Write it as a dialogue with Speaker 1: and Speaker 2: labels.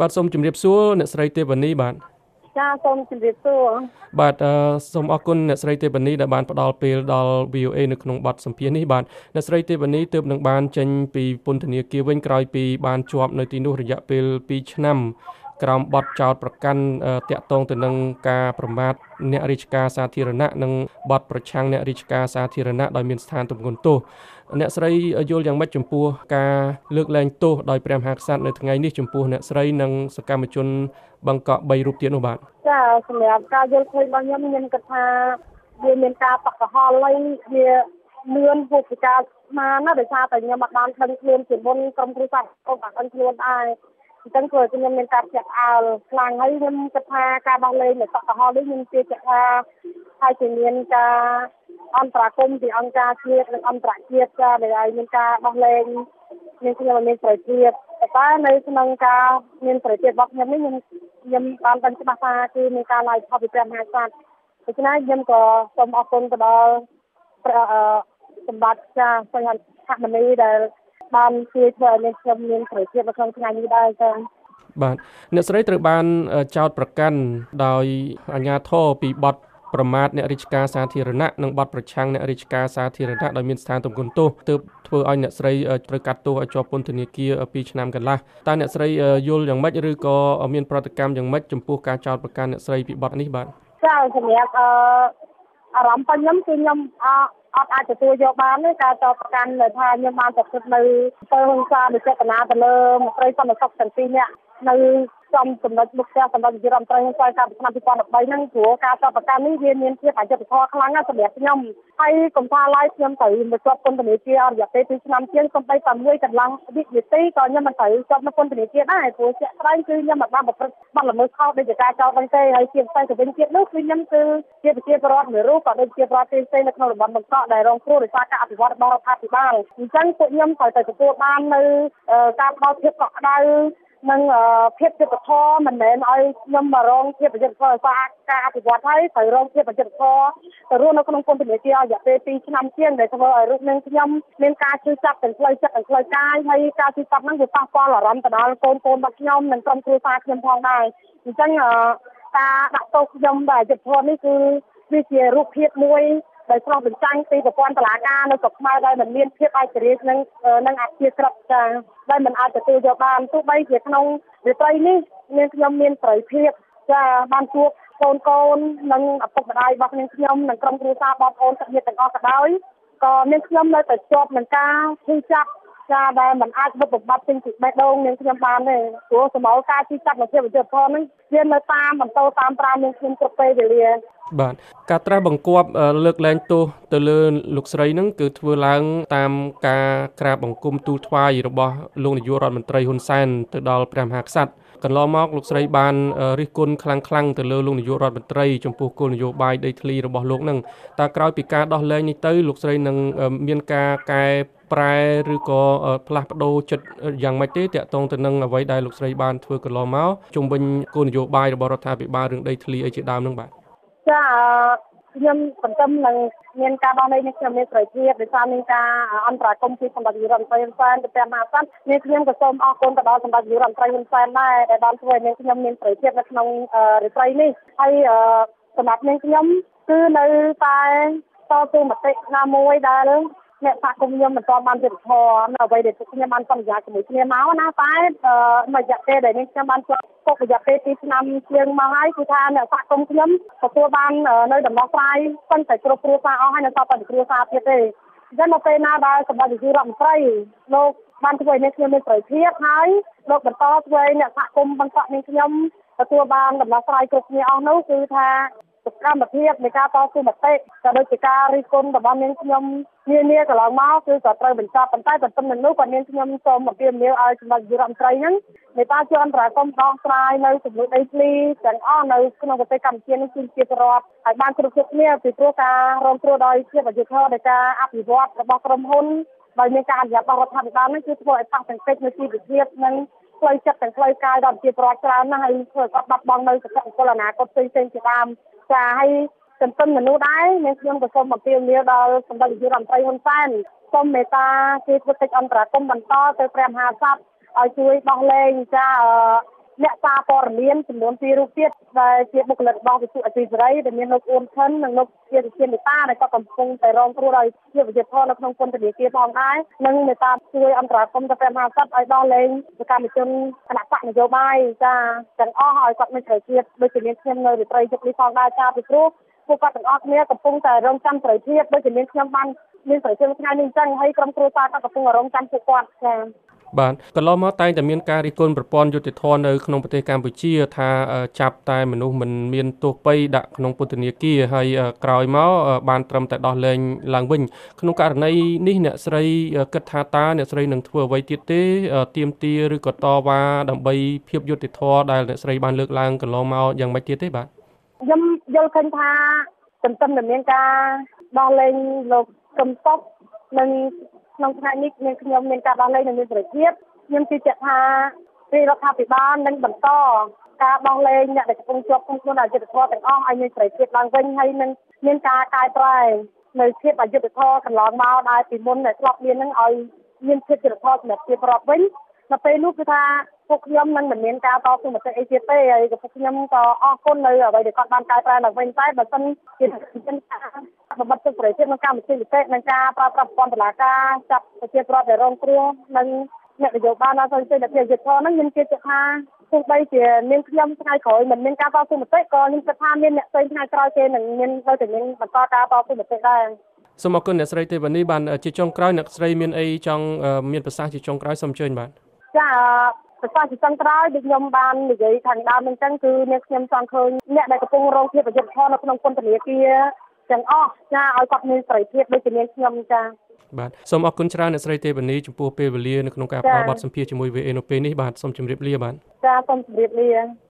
Speaker 1: បាទសូមជម្រាបសួរអ្នកស្រីទេវនីបាទ
Speaker 2: ចាសូមជម្រាបសួរ
Speaker 1: បាទសូមអរគុណអ្នកស្រីទេវនីដែលបានផ្ដល់ពេលដល់ VOA នៅក្នុងបទសម្ភាសន៍នេះបាទអ្នកស្រីទេវនីទើបនឹងបានចេញពីពន្ធនាគារវិញក្រោយពីបានជាប់នៅទីនោះរយៈពេល2ឆ្នាំ ក្រោមបទចោតប្រកាន់តាក់ទងទៅនឹងការប្រមាថអ្នករាជការសាធារណៈនិងបទប្រឆាំងអ្នករាជការសាធារណៈដោយមានស្ថានទម្ងន់ទោសអ្នកស្រីយល់យ៉ាងម៉េចចំពោះការលើកលែងទោសដោយព្រះមហាក្សត្រនៅថ្ងៃនេះចំពោះអ្នកស្រីនិងសកម្មជនបង្កក់3រូបទៀតនោះបាទ
Speaker 2: ចាសម្រាប់ការយល់ឃើញរបស់ខ្ញុំខ្ញុំគិតថាវាមានការបកកហល់ហើយវាលឿនហូបពីការស្មានណាដោយសារតែខ្ញុំអត់បានដឹងខ្លួនជាមុនក្រុមគ្រួសារក៏បានដឹងខ្លួនដែរ អញ្ចឹងគឺខ្ញុំមានការចាក់អើលខ្លាំងហើយខ្ញុំគិតថាការដោះលែងនៃសកលនេះខ្ញុំជឿជាក់ថាហើយជាមានការអន្តរាគមពីអង្គការជាតិនិងអន្តរជាតិចាដែលឲ្យមានការដោះលែងមានខ្ញុំមានសេរីភាពតែនៅក្នុងការមានសេរីភាពរបស់ខ្ញុំនេះខ្ញុំខ្ញុំបានដឹងច្បាស់ថាគឺមានការឡាយផលពីព្រះមហាក្សត្រដូច្នេះខ្ញុំក៏សូមអរគុណទៅដល់ព្រះសម្បត្តិចាសញ្ញហមនីដែល បានជួយធ្វើឲ្យខ្ញុំមានសេរីភាពនៅក្នុងថ្ងៃនេះដែរចា៎
Speaker 1: បាទអ្នកស្រីត្រូវបានចោទប្រកាន់ដោយអាជ្ញាធរពីបទប្រមាថអ្នករាជការសាធារណៈនិងបទប្រឆាំងអ្នករាជការសាធារណៈដោយមានស្ថានទម្ងន់ទោសទើបធ្វើឲ្យអ្នកស្រីត្រូវកាត់ទោសឲ្យជាប់ពន្ធនាគារ2ឆ្នាំកន្លះតើអ្នកស្រីយល់យ៉ាងម៉េចឬក៏មានប្រតិកម្មយ៉ាងម៉េចចំពោះការចោទប្រកាន់អ្នកស្រីពីបទនេះបាទ
Speaker 2: ចាសម្រាប់អឺអារម្មណ៍របស់ខ្ញុំគឺខ្ញុំ អត់អាចទទួលយកបានទេការចោទប្រកាន់ថាខ្ញុំបានប្រព្រឹត្តនៅទៅហិង្សាដោយចេតនាទៅលើមន្ត្រីសន្តិសុខទាំងពីរនាក់នៅ ចំចំណុចមុខផ្ទះសម្រាប់ជារដ្ឋមន្ត្រីក្នុងឆ្នាំឆ្នាំ2013ហ្នឹងព្រោះការចាប់ប្រកាន់នេះវាមានភាពអយុត្តិធម៌ខ្លាំងណាស់សម្រាប់ខ្ញុំហើយកុំថាឡើយខ្ញុំត្រូវមកជាប់ពន្ធនាគារអររយៈពេល2ឆ្នាំជាងសំបីតែមួយកន្លងវិនាទីក៏ខ្ញុំមិនត្រូវជាប់នៅពន្ធនាគារដែរព្រោះជាក់ស្ដែងគឺខ្ញុំមិនបានប្រព្រឹត្តបទល្មើសខុសដោយការចោទហ្នឹងទេហើយជាផ្សេងទៅវិញទៀតនោះគឺខ្ញុំគឺជាប្រជាពលរដ្ឋមួយរូបក៏ដូចជាប្រទេសផ្សេងនៅក្នុងតំបន់បង្កក់ដែលរងគ្រោះដោយសារការអភិវឌ្ឍរបស់រដ្ឋាភិបាលអញ្ចឹងពួកខ្ញុំត្រូវតែទទួលបាននៅការផ្ដល់ភាពកក់ក្ដៅ និងភាពយុត្តិធម៌មិនមែនឲ្យខ្ញុំមករងភាពយុត្តិធម៌សារការអភិវឌ្ឍហើយត្រូវរងភាពយុត្តិធម៌ទៅរស់នៅក្នុងពន្ធនាគាររយៈពេល2ឆ្នាំជាងដែលធ្វើឲ្យរូបនឹងខ្ញុំមានការជឿចាប់ទាំងផ្លូវចិត្តទាំងផ្លូវកាយហើយការជឿចាប់ហ្នឹងវាប៉ះពាល់អារម្មណ៍ទៅដល់កូនកូនរបស់ខ្ញុំនិងក្រុមគ្រួសារខ្ញុំផងដែរអញ្ចឹងការដាក់ទោសខ្ញុំបែបយុត្តិធម៌នេះគឺវាជារូបភាពមួយ ដែលឆ្លុះបញ្ចាំងពីប្រព័ន្ធតុលាការនៅស្រុកខ្មែរដែលមិនមានភាពឯករាជ្យនិងនិងអធិក្រិតចាដែលមិនអាចទទួលយកបានទោះបីជាក្នុងរាត្រីនេះមានខ្ញុំមានសេរីភាពចាបានជួបកូនកូននិងឪពុកម្ដាយរបស់នាងខ្ញុំនិងក្រុមគ្រួសារបងប្អូនទឹកញាតិទាំងអស់ក៏ដោយក៏នាងខ្ញុំនៅតែជាប់នឹងការឈឺចាប់ ចាដែលมันអាចវិបបំបត្តិពេញពីបេះដូងនាងខ្ញុំបានទេព្រោះសមោលការជិះចាប់នៅជាវិទ្យាធនហ្នឹងវានៅតាមបន្តតាមប្រាំនាងខ្ញុំគ្រប់ពេលវេលា
Speaker 1: បាទការត្រាស់បង្គាប់លើកលែងទោសទៅលើលោកស្រីនឹងគឺធ្វើឡើងតាមការក្រាបបង្គំទូលថ្វាយរបស់លោកនាយករដ្ឋមន្ត្រីហ៊ុនសែនទៅដល់ព្រះមហាក្សត្រ កន្លងមកលោកស្រីបានរិះគន់ខ្លាំងខ្លាំងទៅលើលោកនាយករដ្ឋមន្ត្រីចំពោះគោលនយោបាយដីធ្លីរបស់លោកនឹងតើក្រោយពីការដោះលែងនេះទៅលោកស្រីនឹងមានការកែប្រែឬក៏ផ្លាស់ប្ដូរចិត្តយ៉ាងម៉េចទេតាក់ទងទៅនឹងអ្វីដែលលោកស្រីបានធ្វើកន្លងមកជុំវិញគោលនយោបាយរបស់រដ្ឋាភិបាលរឿងដីធ្លីអីជាដើមនឹងបាទ
Speaker 2: ចា ខ្ញុំសង្ឃឹមនឹងមានការដោះលែងនេះខ្ញុំមានសេរីភាពដោយសារមានការអន្តរាគមន៍ពីសម្ដេចនាយករដ្ឋមន្ត្រីហ៊ុនសែនទៅព្រះមហាក្សត្រនេះខ្ញុំក៏សូមអរគុណទៅដល់សម្ដេចនាយករដ្ឋមន្ត្រីហ៊ុនសែនដែរដែលបានធ្វើឲ្យនាងខ្ញុំមានសេរីភាពនៅក្នុងរាត្រីនេះហើយសម្រាប់នាងខ្ញុំគឺនៅតែតស៊ូមតិណាមួយដែល អ្នកសហគមន៍ខ្ញុំមិនទាន់បានយុត្តិធម៌នៅអ្វីដែលខ្ញុំបានសន្យាជាមួយគ្នាមកណាតែមួយរយៈពេលដែលនេះខ្ញុំបានជាប់គុករយៈពេល2ឆ្នាំជាងមកហើយគឺថាអ្នកសហគមន៍ខ្ញុំទទួលបាននៅដំណោះស្រាយប៉ុន្តែគ្រប់គ្រួសារអស់ហើយនៅសល់តែគ្រួសារទៀតទេអញ្ចឹងនៅពេលណាដែលសម្ដេចនាយករដ្ឋមន្ត្រីលោកបានធ្វើឲ្យអ្នកខ្ញុំមានសេរីភាពហើយលោកបន្តធ្វើឲ្យអ្នកសហគមន៍បន្តនឹងខ្ញុំទទួលបានដំណោះស្រាយគ្រប់គ្នាអស់នោះគឺថា សកម្មភាពនៃការតស៊ូមតិក៏ដូចជាការរិះគន់របស់នាងខ្ញុំនានាកន្លងមកគឺក៏ត្រូវបញ្ចប់ប៉ុន្តែបន្ទឹមនឹងនោះក៏នាងខ្ញុំសូមអំពាវនាវឲ្យសម្ដេចនាយករដ្ឋមន្ត្រីហ្នឹងមេតាជាអន្តរាគមន៍ដោះស្រាយនៅចំនួនដីធ្លីទាំងអស់នៅក្នុងប្រទេសកម្ពុជានេះគឺជាប្រវត្តិហើយបានគ្រប់គ្រប់គ្នាពីព្រោះការរងគ្រោះដោយជាអយុធធម៌នៃការអភិវឌ្ឍរបស់ក្រុមហ៊ុនដោយមានការអនុញ្ញាតរបស់រដ្ឋាភិបាលនេះគឺធ្វើឲ្យប៉ះទង្គិចនៅជីវភាពនិង ផ្លូវចិត្តទាំងផ្លូវកាយដល់ប្រជាពលរដ្ឋច្រើនណាស់ហើយធ្វើឲ្យគាត់បាត់បង់នៅសុខភាពអនាគតផ្សេងៗជាដើមចាហើយទន្ទឹមមនុស្សដែរនាងខ្ញុំក៏សូមអំពាវនាវដល់សម្ដេចនាយករដ្ឋមន្ត្រីហ៊ុនសែនសូមមេត្តាគេធ្វើកិច្ចអន្តរាគមន៍បន្តទៅព្រះមហាក្សត្រឲ្យជួយដោះលែងចា អ្នកសារព័ត៌មានចំនួន2រូបទៀតដែលជាបុគ្គលិករបស់វិទ្យុអេស៊ីសេរីដែលមានលោកអ៊ុនខិននិងលោកជាវិជាមេតាដែលក៏កំពុងតែរងគ្រោះដោយជាវិជាធននៅក្នុងពន្ធនាគារផងដែរនិងមេតាជួយអន្តរាគមន៍ទៅព្រះមហាក្សត្រឲ្យដោះលែងសកម្មជនគណៈបកនយោបាយចាទាំងអស់ឲ្យគាត់មានសេរីភាពដូចជាមានខ្ញុំនៅរាត្រីយប់នេះផងដែរចាពីព្រោះពួកគាត់ទាំងអស់គ្នាកំពុងតែរងចាំសេរីភាពដូចជាមានខ្ញុំបានមានសេរីភាពថ្ងៃនេះអញ្ចឹងហើយក្រុមគ្រួសារក៏កំពុងរងចាំពួកគាត់ចា
Speaker 1: បាទកន្លងមកតែងតែមានការរិះគន់ប្រព័ន្ធយុតិធធនៅក្នុងប្រទេសកម្ពុជាថាចាប់តែមនុស្សមិនមានទោសពៃដាក់ក្នុងពន្ធនាគារហើយក្រោយមកបានត្រឹមតែដោះលែងឡើងវិញក្នុងករណីនេះអ្នកស្រីគិតថាតើអ្នកស្រីនឹងធ្វើអ្វីទៀតទេទៀមទាឬក៏តវ៉ាដើម្បីភាពយុតិធធដែលអ្នកស្រីបានលើកឡើងកន្លងមកយ៉ាងម៉េចទៀតទេបាទ
Speaker 2: ខ្ញុំយល់ឃើញថាទន្ទឹមតែមានការដោះលែងលោកកឹមសុខនិង ក្នុងថ្ងៃនេះមានខ្ញុំមានការដោះលែងនិងមានសេរីភាពខ្ញុំជឿជាក់ថារាជរដ្ឋាភិបាលនឹងបន្តការដោះលែងអ្នកដែលកំពុងជាប់ឃុំខ្លួនអយុត្តិធម៌ទាំងអស់ឲ្យមានសេរីភាពឡើងវិញហើយនឹងមានការកែប្រែនៅភាពអយុត្តិធម៌កន្លងមកដែលពីមុនដែលធ្លាប់មាននឹងឲ្យមានភាពយុត្តិធម៌សម្រាប់ប្រជាពលរដ្ឋវិញនៅពេលនោះគឺថា ពួកខ្ញុំនឹងមិនមានការតស៊ូមតិអីទៀតទេហើយក៏ពួកខ្ញុំក៏អរគុណនៅអ្វីដែលគាត់បានកែប្រែឡើងវិញតែបើសិនជាមានការបំបត្តិសិទ្ធិសេរីភាពក្នុងកម្មវិធីពិសេសនិងការប្រើប្រាស់ប្រព័ន្ធតុលាការចាប់ប្រជាពលរដ្ឋដែលរងគ្រោះនិងអ្នកនយោបាយណាទៅជាអ្នកយុទ្ធធនហ្នឹងខ្ញុំជឿថាទោះបីជាមានខ្ញុំថ្ងៃក្រោយមិនមានការតស៊ូមតិក៏ខ្ញុំគិតថាមានអ្នកផ្សេងថ្ងៃក្រោយគេនឹងមាននៅតែមានបន្តការតស៊ូមតិដែរ
Speaker 1: សូមអរគុណអ្នកស្រីទេវនីបានជាចុងក្រោយអ្នកស្រីមានអីចង់មានប្រសាសន៍ជាចុងក្រោយសូមអញ្ជើញបាទ
Speaker 2: ចា ប្រសាសន៍ជាចុងក្រោយដូចខ្ញុំបាននិយាយខាងដើមអញ្ចឹងគឺអ្នកខ្ញុំចង់ឃើញអ្នកដែលកំពុងរងភាពអយុត្តិធម៌នៅក្នុងពន្ធនាគារទាំងអស់ចាឲ្យគាត់មានសេរីភាពដូចជានាងខ្ញុំចា
Speaker 1: បាទសូមអរគុណច្រើនអ្នកស្រីទេវនីចំពោះពេលវេលានៅក្នុងការផ្តល់បទសម្ភាសន៍ជាមួយ VA នៅពេលនេះបាទសូមជម្រាបលាបាទ
Speaker 2: ចាសូមជម្រាបលា